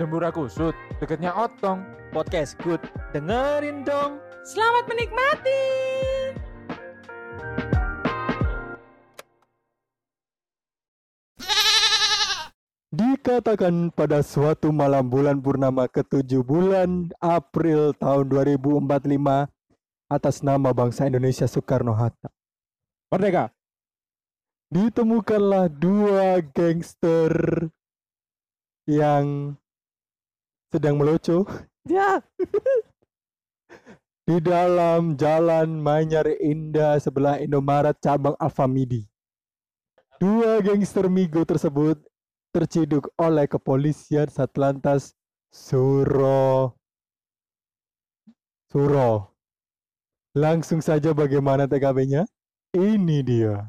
Dembura kusut, deketnya otong. Podcast good. Dengerin dong. Selamat menikmati. Dikatakan pada suatu malam bulan purnama ketujuh bulan April tahun 2045 atas nama bangsa Indonesia Soekarno-Hatta. Merdeka. Ditemukanlah dua gangster yang sedang melucu Ya. di dalam jalan Manyar Indah sebelah Indomaret cabang Alfamidi. Dua gangster Migo tersebut terciduk oleh kepolisian Satlantas Suro. Suro. Langsung saja bagaimana TKP-nya? Ini dia.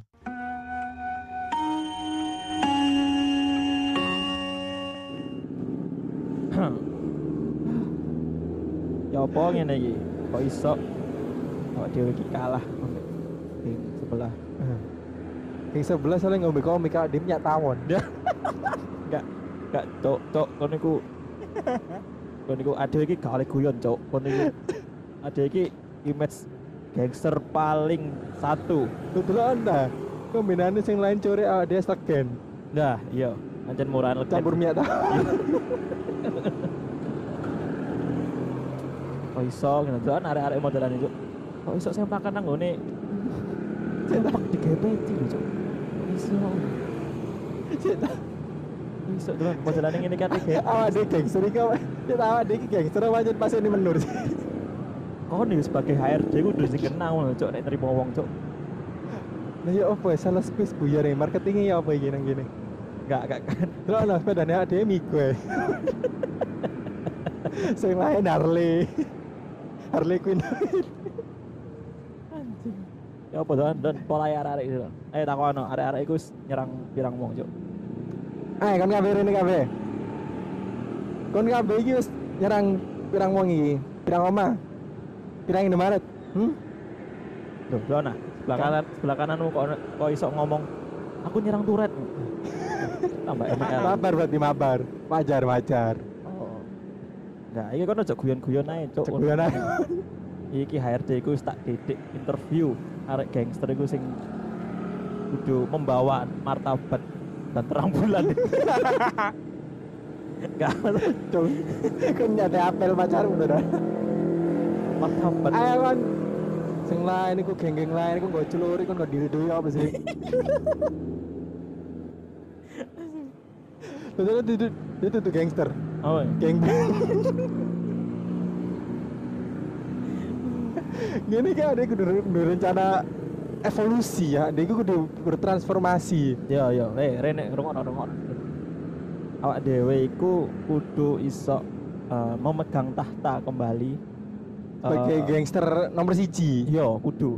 Apa ngene iki? Kok iso awak dhewe iki kalah tim sebelah. Yang sebelah soalnya ngombe komik kak dia nyak tawon. Gak cok cok kon niku kon niku ade iki gak oleh guyon cok. Kon niku ade iki image gangster paling satu. Betul anda. Kombinannya sing lain core awak dia segen. Nah, iya. Ancen murah legen. Campur minyak tawon. Kok iso ngene kan arek-arek modelan itu. Kok iso saya makan nang ngene. Sempak di GPT lho. Kok Iso. Kok Iso doang modelan ngene kan iki. Awak dia gangster iki awak. Awak dia iki gangster wajan pas ini menur. Kau nih sebagai HRD kudu sing kenal lho, Cok, nek nerima wong, Cok. Nah ya apa salah space buyar ya marketingnya ya apa iki nang gini. Enggak, enggak kan. Terus ana sepedane ada Migo. ya. Sing lain Harley. Harley Quinn. Anjing. Ya apa dan dan pola arek itu. Eh takono arek-arek iku wis nyerang pirang wong, Cok. Eh kon kabeh rene kabeh. Kon kabeh iki wis nyerang pirang wong iki. Pirang omah. Pirang Indomaret. Hmm? Loh, Dona, sebelah kanan, sebelah kananmu kok kok iso ngomong aku nyerang turet. Tambah ML. Mabar berarti mabar. Wajar wajar. Nah, iki kan aja guyon-guyon ae, Cuk. Cek guyon ae. Iki HRD iku tak didik interview arek gangster iku sing kudu membawa martabat dan terang bulan. Gak Cung. Kon nyate apel pacarmu to dah. martabat. Ayo kon. Sing lain iku geng-geng lain iku nggo celuri kon nggo diri apa sih? Betul itu itu gangster. Oh, Geng. Gini kan ada kudu kudu rencana evolusi ya, dia kudu bertransformasi. yo yo, eh Rene rungokno rungokno. Awak dhewe iku kudu iso eh, memegang tahta kembali. Sebagai Eh, gangster nomor siji. Yo, kudu.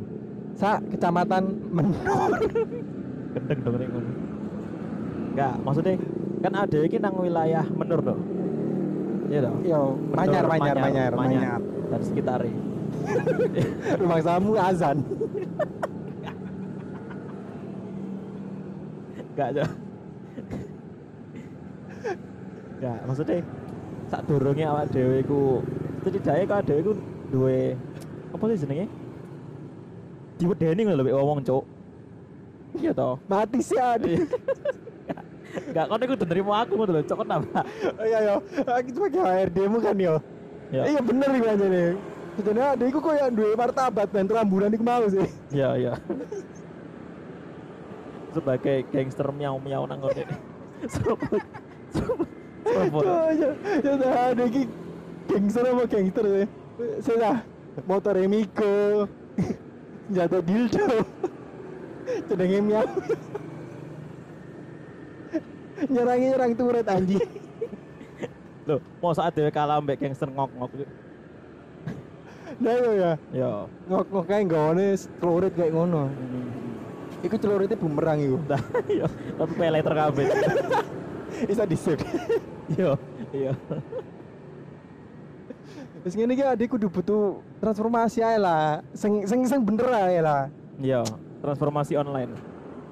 Sa kecamatan Menor. gendeng dong ngono. Enggak, maksudnya kan ada iki nang wilayah Menur toh. Iya toh. Yo, Manyar, Menur, Manyar, Manyar, Manyar. Dan sekitarnya. Rumah samu azan. Enggak aja. Enggak, maksudnya sak durunge awak dhewe iku setidaknya kok dhewe iku duwe apa sih jenenge? Diwedeni ngono lho mek wong, Cuk. Iya toh. Mati sih ada. Enggak, kau iku nerima aku ngono lho, Cuk, kenapa? Oh iya yo, aku sebagai HRD mu kan yo. Ya. Iya bener nih aja nih. Sebenarnya ada iku kok yang dua martabat dan rambulan iku mau sih. Iya, iya. Sebagai gangster miau-miau nang ngene. Sopo? Oh ya, ya udah ada iki gangster apa gangster sih. Saya motor Emiko. Jatuh dildo. Cenderungnya miau. Nyerangnya nyerang turet anjing. Loh, mau saat dhewe kalah mbek gangster ngok-ngok. Nah yo ya, Yo. ngok-ngok kayak nggone celurit kayak ngono. Iku celuritnya bumerang iku. Nah, yo, tapi pay later kabeh. Bisa di save. Yo, iya. Terus ngene iki adek kudu butuh transformasi ae lah. Sing sing sing bener ae lah. Yo, transformasi online.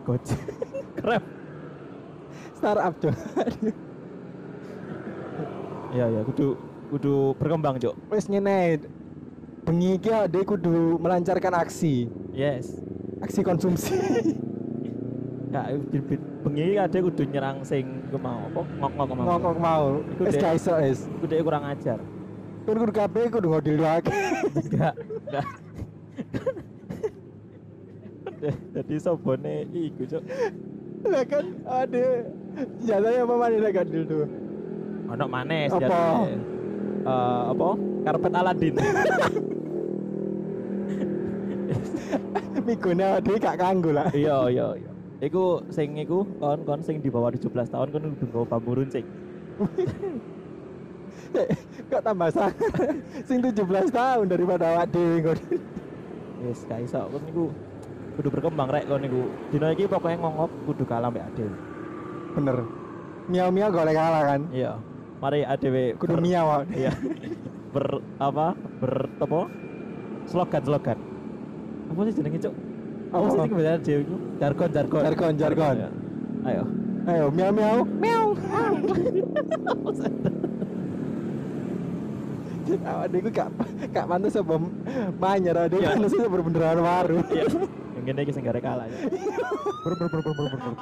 Gojek. Keren. Startup coy. Iya iya kudu kudu berkembang, Cuk. Wis ngene. Bengi iki ade kudu melancarkan aksi, Yes. aksi konsumsi. Ya, bengi ada kudu nyerang sing ku mau apa ngok-ngok mau. Ngokok mau. Wis gak iso wis. Dhek kurang ajar. Kan kudu kabeh kudu ngodil doake. Enggak, enggak. Jadi sobone iku, Cuk. Lah kan ade senjatanya apa mana lagi gadil tuh? Ono maneh Apa? Eh apa? Karpet Aladin. Migone ade gak kanggo lah. iya, iya, iya. Iku sing iku kon-kon sing di bawah 17 tahun kon kudu nggawa bambu runcing. Kok tambah sangat Sing 17 tahun daripada awak dhewe ngodil. Wis gak iso kon niku kudu berkembang rek kon niku. Dina iki pokoknya ngongok kudu kalah mbek Ade. Bener. Miau-miau golek kalah kan. Iya. Mari ADW Kudu ber- miau. Iya. ber apa? Ber apa? Slogan slogan. Apa sih jenenge, Cuk? Apa sih Apa? sing kebetulan itu? Jargon jargon. Jargon, jargon. Iya. Ayo. Ayo miau-miau. Miau. Awak dhewe gak gak pantes apa manyar Iya. pantes itu berbendera baru. Iya. Yang gini iki sing gare kalah ya. Ber ber ber ber ber ber.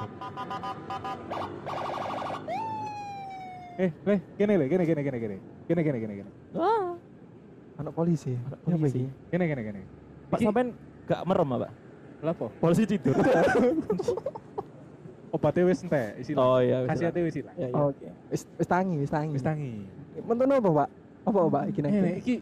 Eh, le, kene le, kene kene kene kene. Kene kene kene kene. Wah. Anak polisi. Anak Apa polisi. Kene kene kene. Pak Iki- sampean gak merem apa? Lapo? Polisi tidur. Obatnya wis entek, isi. oh iya. Khasiatnya wis ilang. Iya, iya. Oke. Wis wis tangi, wis tangi. Wis tangi. Mentono apa, Pak? Apa, Pak? Iki nek. Ini iki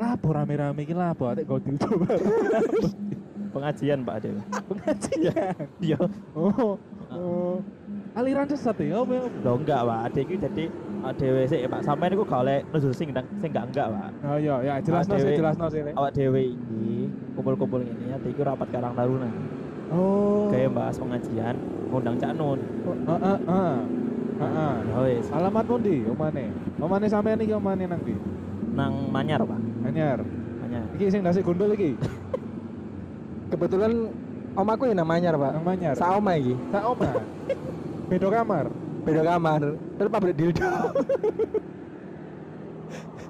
lapo rame-rame iki lapo atik go dicoba. Pengajian Pak Dewi. Pengajian. Iya. Oh. Oh. Aliran sesat ya, apa ya? Loh enggak, Pak. Ade iki jadi ADW sih, Pak. Sampean niku gak oleh nusul sing ndang- sing enggak enggak, Pak. Oh iya, ya jelas Ah, sih, Dewi. jelas sih. Awak dhewe iki kumpul-kumpul ngene ade iku rapat Karang Taruna. Oh. Kayak bahas pengajian, ngundang Cak Nun. Heeh, heeh. Heeh. Ya wis, Alamatmu ndi? Omane. Omane sampean iki omane nang ndi? nang Manyar, Pak. Anyar. Manyar. Iki sing nasi gondol iki. Kebetulan omaku ya namanya, Pak. Nang Manyar. Sa oma iki. Sak oma. Beda kamar. Beda kamar. Terus pabrik dildo.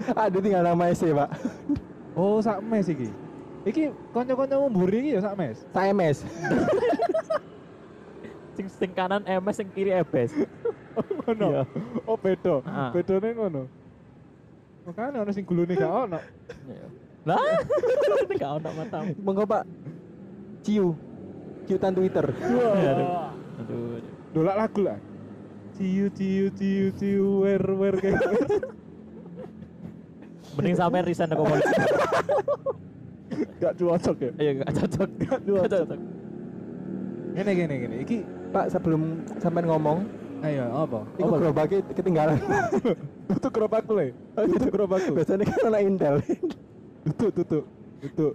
Ada tinggal nama SC, Pak. Oh, sak mes iki. Iki kanca-kancamu mburi iki ya sak mes. Sa MS. Sing sing kanan MS, sing kiri EBS. Ngono. Iya. Oh, beda. Ah. Bedane ngono. Makanya ono sing gulune gak ono. Lah, enggak ono matamu. Monggo, Pak. Ciu. Ciutan Twitter. Aduh. Aduh. Dolak lagu lah. Ciu ciu ciu ciu wer wer kayak Mending sampean resign ke polisi. gak cocok ya. Iya, enggak cocok. Enggak cocok. Gini gini gini. Iki Pak, sebelum sampean ngomong, ayo apa? iku Apa? gerobaknya ketinggalan. Tutup gerobakku le. Tutup gerobakku. Biasanya kan anak Intel. Tutup tutup tutup.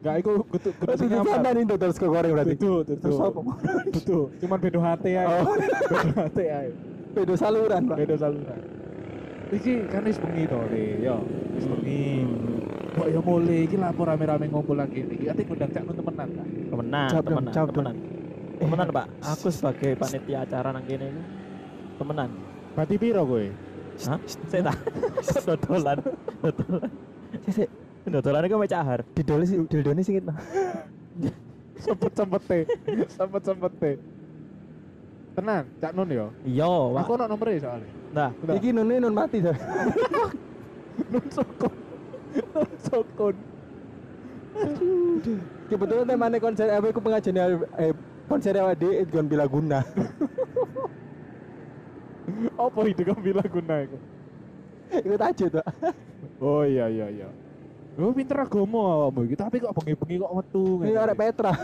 Gak iku kutuk Terus sing itu sampean itu terus ke goreng berarti. Terus tutup. apa? Tutup. Cuman beda hati aja. Oh. Beda hati aja. Beda saluran, Pak. Beda saluran. Iki kan wis bengi to, Le. Yo, wis bengi. Kok ya mulai iki lapor rame-rame ngumpul lagi. Iki ate ngundang cak temenan kan. Temenan, temenan, temenan. Temenan, Pak. Aku sebagai panitia acara nang kene iku temenan. Berarti piro kowe? Hah? Saya tak. Dodolan. Dodolan. Sik, sik. Dodolan iku mek cahar. Didol sih, dildone singit, Pak. sempet sempete sempet sempete tenan cak nun yo Iya, Pak. aku ono nomornya soalnya Nah, Udah. Iki nune nun mati tuh. nun sokon nun sokon Kebetulan temane konser apa iku pengajian eh konser awak dhewe itu bila guna. apa itu kan bilang guna itu Iku tajud, Pak. oh iya iya iya Oh pinter agama awakmu iki tapi kok bengi-bengi kok metu Ini arek Petra.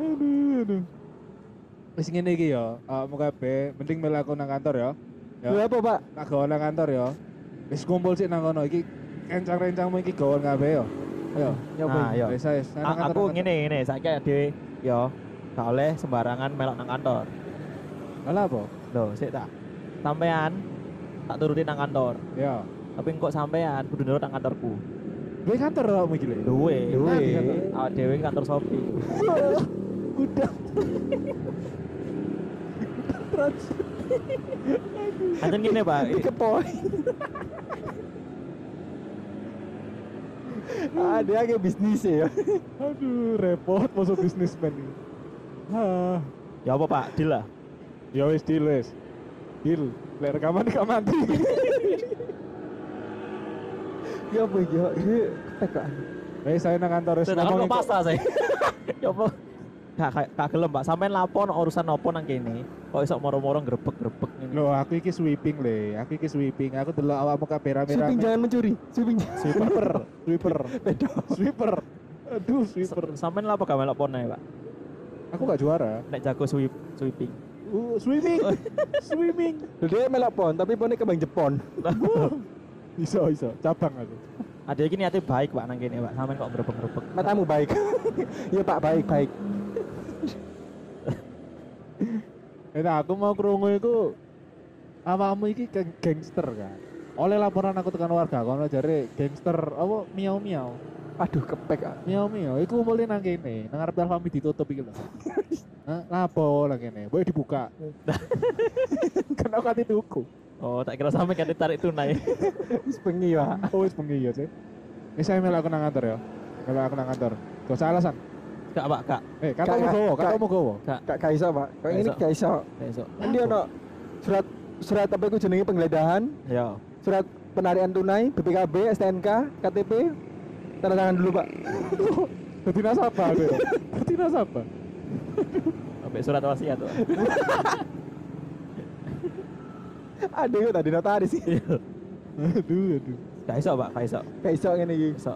aduh aduh wis ngene iki ya awakmu kabeh mending melaku nang kantor ya Lha ya apa, Pak? tak gawe nang kantor ya wis kumpul sik nang kono iki kencang-kencangmu iki gawe kabeh ya ayo Nyoba. Nah, yo. wis wis kantor, aku ngene ngene, saiki dhewe yo gak oleh sembarangan melok nang kantor. Alah apa Loh, sik tak. Sampean tak turutin nang kantor. ya Tapi kok sampean kudu nurut nang kantorku. Duwe kantor awakmu iki lho Duwe. Duwe. Awak dhewe kantor Shopee. Kuda. Anjen gini pak, Tiga poin. ah, dia kayak bisnis ya. Aduh, repot masuk bisnismen ini. Ah, ya apa pak, deal lah. ya wis deal wis. Deal. Lek rekaman gak mati. Ya apa ya? Ini kepekaan. Wis saya nang kantor wis Saya ngomong ngomong pasrah saya. ya apa? Gak gak gelem pak, sampean lapor urusan nopo nang kene. Kok iso moro-moro grebek-grebek ngene. Loh, aku iki sweeping le. Aku iki sweeping. Aku delok awakmu kabeh rame-rame. Sweeping jangan mencuri. Sweeping. sweeper, sweeper, Beda. sweeper. Aduh, sweeper. Sampean lapo gak melok pon ae, Pak? Aku gak juara. Nek jago sweep sweeping. Uh, swimming, swimming. Dia melak pon, tapi ponnya kembang Jepon. Iso, iso. Cabang aku. Ada iki niate baik Pak nang kene, Pak. Sampean kok grebek-grebek. Matamu baik. Iya Pak, baik, baik. Enak, aku mau krungu iku awakmu iki geng- gangster kan. Oleh laporan aku tekan warga kono jare gangster apa miau-miau. Aduh, kepek. ah. Miau-miau iku mulai nang kene, nang arep Alfamidi ditutup iki lho. Hah, lapo nang kene? Boleh dibuka. aku kate tuku. Oh, tak kira sampean kan ditarik tunai. Wis bengi, Pak. Oh, wis bengi ya, sih. Wis saya melok aku nang kantor ya. Melok aku nang kantor. Gak usah alasan. Gak, Pak, gak. Eh, katamu Kak, gowo, Kak. katamu gowo. Gak. Gak gak iso, Pak. Kok ini Gak iso. gak iso. Besok. Ini ono surat surat apa iku jenenge penggeledahan, Ya. surat penarian tunai, BPKB, STNK, KTP. Tanda tangan dulu, Pak. Dadi nasabah aku ya. Dadi nasabah. Sampai surat wasiat tuh. Itu tadi notaris sih. aduh, aduh. Gak iso, Pak, gak iso. Gak iso ngene iki. Iso.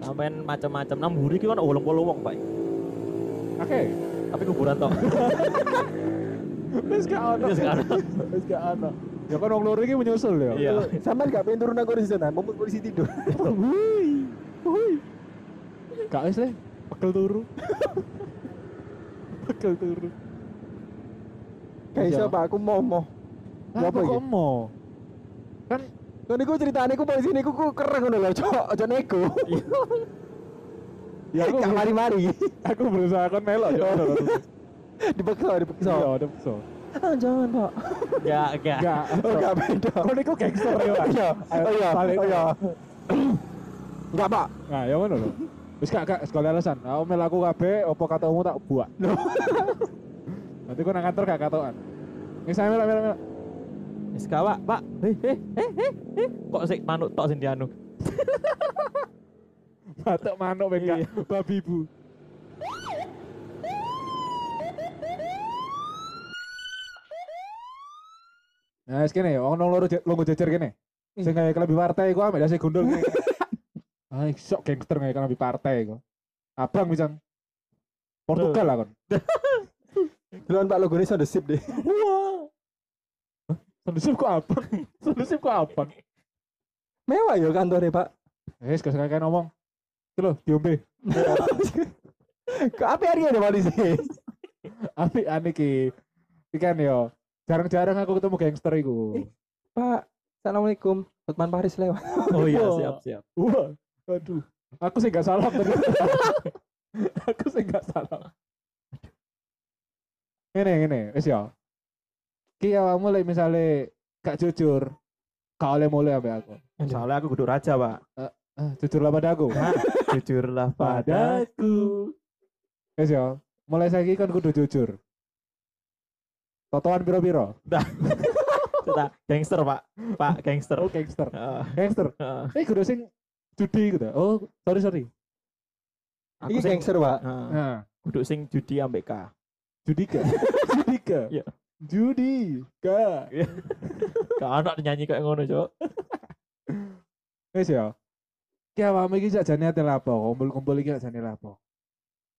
Sampean macam-macam. Nang mburi ki kan 80 wong, Pak. Oke. Tapi kuburan tok. Wis gak ono. Wis gak ono. Wis gak ono. Ya kan wong loro iki menyusul ya. Iya. Sampai gak pengen turun aku di sana, mumpung polisi tidur. Wuih. Wuih. Gak wis le. Pegel turu. Pegel turu. Gak iso, Iya. Pak, aku mau mau. Lah Apa kok mau? Kan Kau niku ceritane ku polisi niku ku keren ngono lho, cok. Aja nego. ya aku Gak mari-mari. aku berusaha kon melok ya. Dipaksa, dipaksa. Iya, ada pekso. Ah, jangan, Pak. Gak, gak. Enggak. Oh, gak beda. Kau niku gangster ya. Pak. Iya, oh iya, oh iya. Enggak, Pak. Nah, ya ngono lho. Wis gak gak sekali alasan. Aku mel aku kabeh opo katamu tak buak. Nanti kau nang kantor gak katokan. Wis saya melok melok melok. Wis gak, Pak. Pak. Eh, eh, eh, eh, eh. Kok sik manuk tok sing dianu? Batok manuk ben gak babi bu. Nah, wis kene, wong nang loro longgo jejer kene. Sing kayak kelebi partai iku ambek dasi gundul kene. Ah, sok gangster kayak kelebi partai iku. Abang bisa Portugal lah kon. Duluan Pak logone sound sip deh. Wah. Sendusip kok abang? Sendusip kok abang? Mewah ya kantornya, Pak. Wis gak kayak ngomong. Iki lho, diombe. Kok apa hari ada polisi? Apik ane ki. Iki kan yo. Jarang-jarang aku ketemu gangster iku. Eh. Pak, Assalamualaikum. Hotman Paris lewat. Oh iya, Wah. siap, siap. Wah, aduh. Aku sih gak salah tadi. aku sih gak salah. Ini, ini, wis ya. Ki lek misale gak jujur, gak oleh mulai ambek aku. Soalnya aku kudu raja, Pak. Ah, jujurlah padaku. Jujurlah pada padaku. Wis ya, mulai saiki kan kudu jujur. Totoan piro-piro? Kita gangster, Pak. Pak, gangster. Oh, gangster. Heeh. Gangster. heeh. Eh, kudu sing judi gitu. Oh, sorry sorry. Aku Ini sing gangster, Pak. Nah, kudu sing judi ambek K. Judika. Judika. Iya. Judika. Gak anak nyanyi kayak ngono, Cok. Wis ya. Ki awakmu iki sakjane ate lapo? Kumpul-kumpul iki sakjane lapo?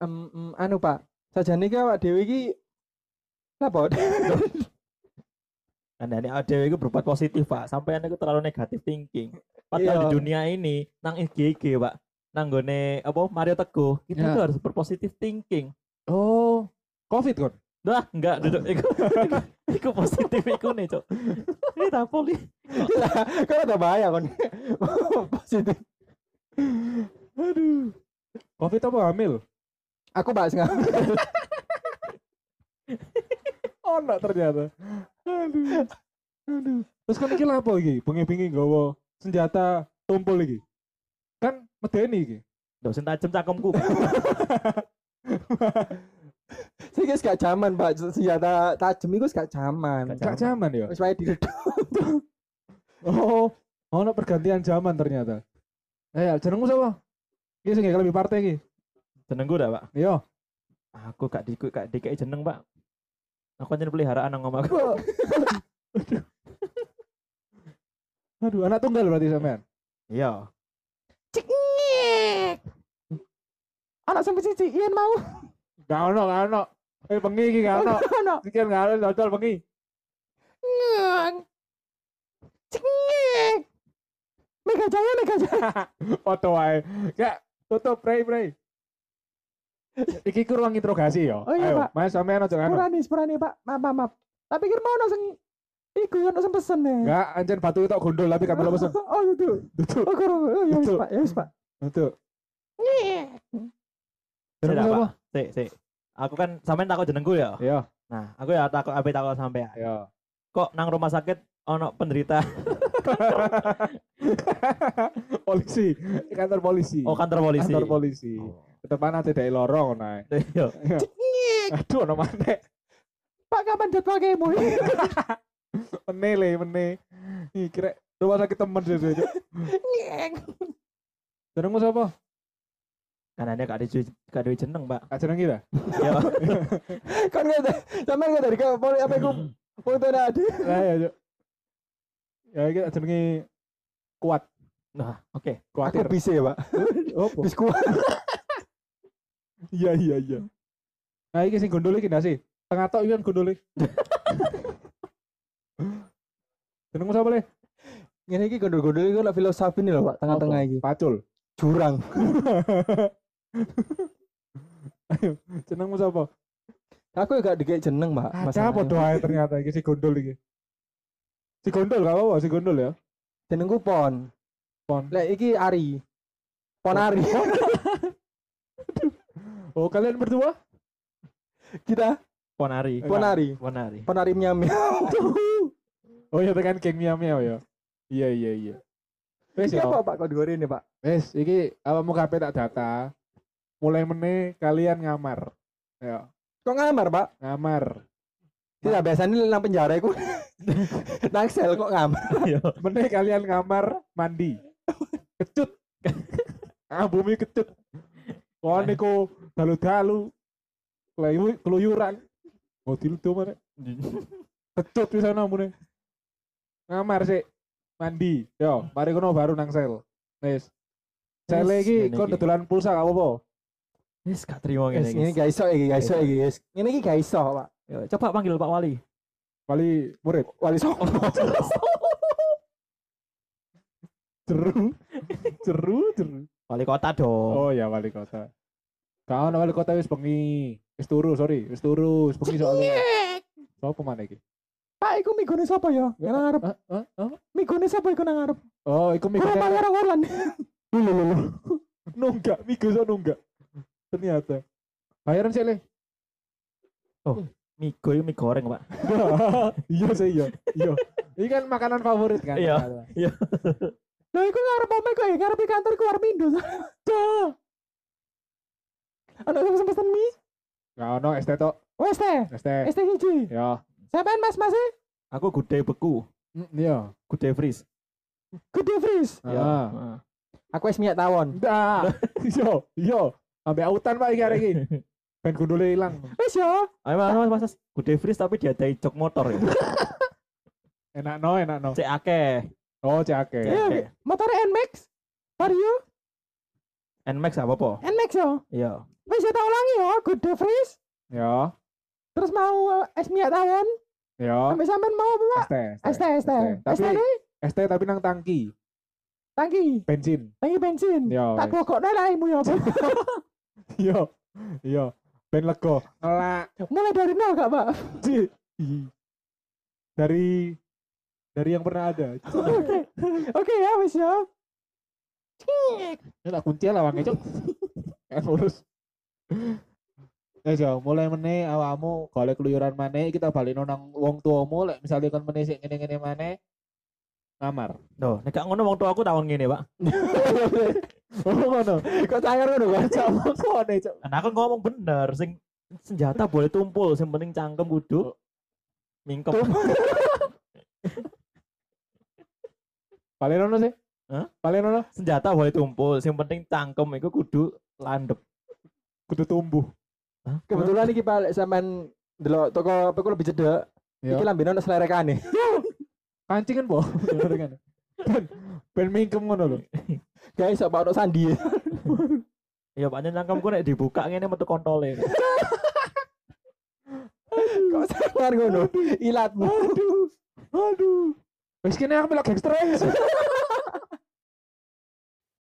Em, em, anu, Pak. Sajane ki awak dhewe iki Apa? Anda ini ada itu berbuat positif, Pak. Sampai itu terlalu negatif thinking. Padahal Iya. di dunia ini, nang IGG, Pak. Nang gone apa Mario Teguh, kita Ya. tuh harus berpositif thinking. Oh, Covid kon. Dah, enggak duduk iku. iku, positif iku nih, Cok. Ini tapol nih. Kan ada bahaya kan. Positif. Aduh. Covid apa hamil? Aku bahas nggak? Ono ternyata. Aduh. Aduh. Terus kan iki lapo iki? Bengi-bengi nggawa senjata tumpul iki. Kan medeni iki. Ndak sing tajem cakemku. Saya guys gak zaman, Pak. Senjata tajam itu gak zaman. Gak zaman ya. Wis wae diredot. Oh, ono pergantian zaman ternyata. Eh, jenengmu sapa? Iki sing lebih partai iki. Jenengku dah, Pak. Iya. Aku gak di gak dikei jeneng, Pak. Aku nyen peliharaan nang omahku. Aduh, anak tunggal berarti sampean. Iya. Ceknyek. Anak sampai cici, Ian mau. Gak ono, gak ono. Eh, bengi iki gak ono. Sekian gak ono dodol bengi. Nyeng. Ceknyek. Mega Jaya, Mega Jaya. Foto wae. Gak tutup pray pray. Iki ku ruang interogasi ya. Oh iya, Ayo, Pak. Mas sampean aja ngono. Sepurani, sepurani, Pak. Maaf, maaf. Tak pikir mau sing Iku ono sing pesen nih. Enggak, anjen batu itu gondol tapi kamu pesen. Oh, itu. Tutup. Oh, karo. Oh, ya wis. Pak. Ya wis, Pak. Tidak, sapa? Pak. Sik, sik. Aku kan sampean takut jenengku ya. Iya, Nah, aku ya takut ape takut sampean. iya. Kok nang rumah sakit ono penderita polisi, kantor polisi. oh kantor polisi. Kantor polisi. Oh. Depan ada dari lorong naik. Iya. Aduh, ono maneh. Pak kapan jadwalmu? Mene le, mene. Ih, kira rumah sakit temen sih. sih. Nyek. Jenengmu sapa? Karena gak ada gak ada jeneng, Pak. Kak jeneng kita? Ya. Kan nggak ada. Sama nggak dari kau poli apa iku? Foto ada. Nah, ya, Cuk. Ya, iki tak jenenge kuat, Nah, oke. kuatir. Aku bisa ya, Pak. Opo? Bis kuat. Iya, iya, iya. Nah, iki sing gondol iki ndak sih? Tengah tok iki kan gondol Jenengmu sapa le? Ini iki gondol-gondol iku lah filosofi nih loh, Pak. Tengah-tengah iki. Pacul. Jurang. Ayo, jenengmu sapa? Aku gak dikek jeneng, Pak. Ada apa doae ternyata iki si gondol iki. Si gondol gak apa-apa, si gondol ya. Jenengku Pon. Pon. Lek iki Ari. Pon Ari. Oh, kalian berdua? Kita Ponari. Pon Ari. Ponari. Pon Ari miam miam. Oh iya tekan geng miau miau ya. Iya iya iya. Wes ya. apa Pak kok digoreng ini, Pak? Wes iki apa mau kabeh tak data. Mulai meneh kalian ngamar. Ya, Kok ngamar, Pak? ngamar. Tidak biasanya nang penjara iku. nang sel kok ngamar. Iya. Meneh kalian ngamar mandi. Kecut. ah bumi kecut. Wah niku dalu-dalu. Keluyuran. Mau diludo mana? Kecut bisa namune. Ngamar sih. Mandi. Yo, mari kono baru nang sel. Wes. Sel iki ngene kon dodolan pulsa gak apa-apa. Wis gak Guys, ngene ini iki. gak iso iki, gak iso iki, guys. Ini iki gak iso, Pak. Yo, Coba panggil Pak Wali. Wali murid. Wali Songo. Jeru. Jeru, jeru. Wali kota dong. Oh ya wali kota. Kau wali kota wis bengi. Wis turu, sorry. Wis turu, wis bengi soalnya. Sopo mana iki? Pak, iku migone sapa ya? Yang nang ngarep. Hah? Hah? Hah? Migone sapa iku nang ngarep? Oh, iku migo. Ora bayar orang Lho lho lho. Nunggak, migo so nunggak. Ternyata. Bayaran sih, Le. Migo itu mie goreng, Pak. iya sih, iya. Iya. Ini kan makanan favorit kan. Iya. Lah iku ngarep apa iku ya? Ngarep di kantor iku arep Indo. Ana sing pesen mie? Gak ono ST tok. Wes teh. ST. ST hiji. Ya. Sampean Mas Mas e? Aku gudeg beku, Mm, Iya. gudeg freeze. Gede freeze. Ya. Ah. Heeh. Aku wis minyak tawon. Ndak. Iya, iya. Sampai autan Pak iki hari iki. Ben gundule ilang. Wis ya. Ayo mas, mas, mas, gudeg freeze tapi diadai jok motor ya. Enak no, enak no. Cek akeh. Oh, cek akeh. Iya, akeh. motor NMAX. Vario Nmax apa po? NMAX ya. Iya. Wis tak ulangi ya, gede freeze. Ya, Terus mau eh, es minyak tawon. ya. Sampai sampean mau apa, Pak? ST. ST, ST. Tapi ST tapi nang tangki tangki, bensin. tangki bensin. Ya. Tak wes. kokokno lah imu ya, Pak. Iya. Iya. Ben lego. Ngelak. Mulai dari nol gak, Pak? Ci. Dari dari yang pernah ada. Oke. Oke ya, wis ya. Ini tak kunci lah wangnya, Cok. Kan urus. Eh jo, mulai meneh awakmu golek keluyuran maneh kita balik nang wong tuamu lek misalnya kon meneh sik ngene-ngene maneh ngamar. Loh, nek gak ngono wong tua aku tahun ngene, Pak. Oh ngono. Kok sangar ngono kok? Sama kone, Cok. Nah, aku ngomong bener, sing senjata boleh tumpul, sing penting cangkem kudu mingkem. Paling ono sih? Hah? Paling ono senjata boleh tumpul, sing penting cangkem iku kudu landep. kudu tumbuh. Hah? Kebetulan iki Pak lek sampean delok toko apa ku lebih cedek. Ya. Iki lambene ono selerekane. Kancingan po. Bener kan. Ben ben mingkem ngono lho. Guys, apa ono sandi. Ya paknya cangkemku nek dibuka ngene metu kontole. Kok sangar ngono? Ilatmu. Aduh. Aduh. Wis kene aku melok gangster.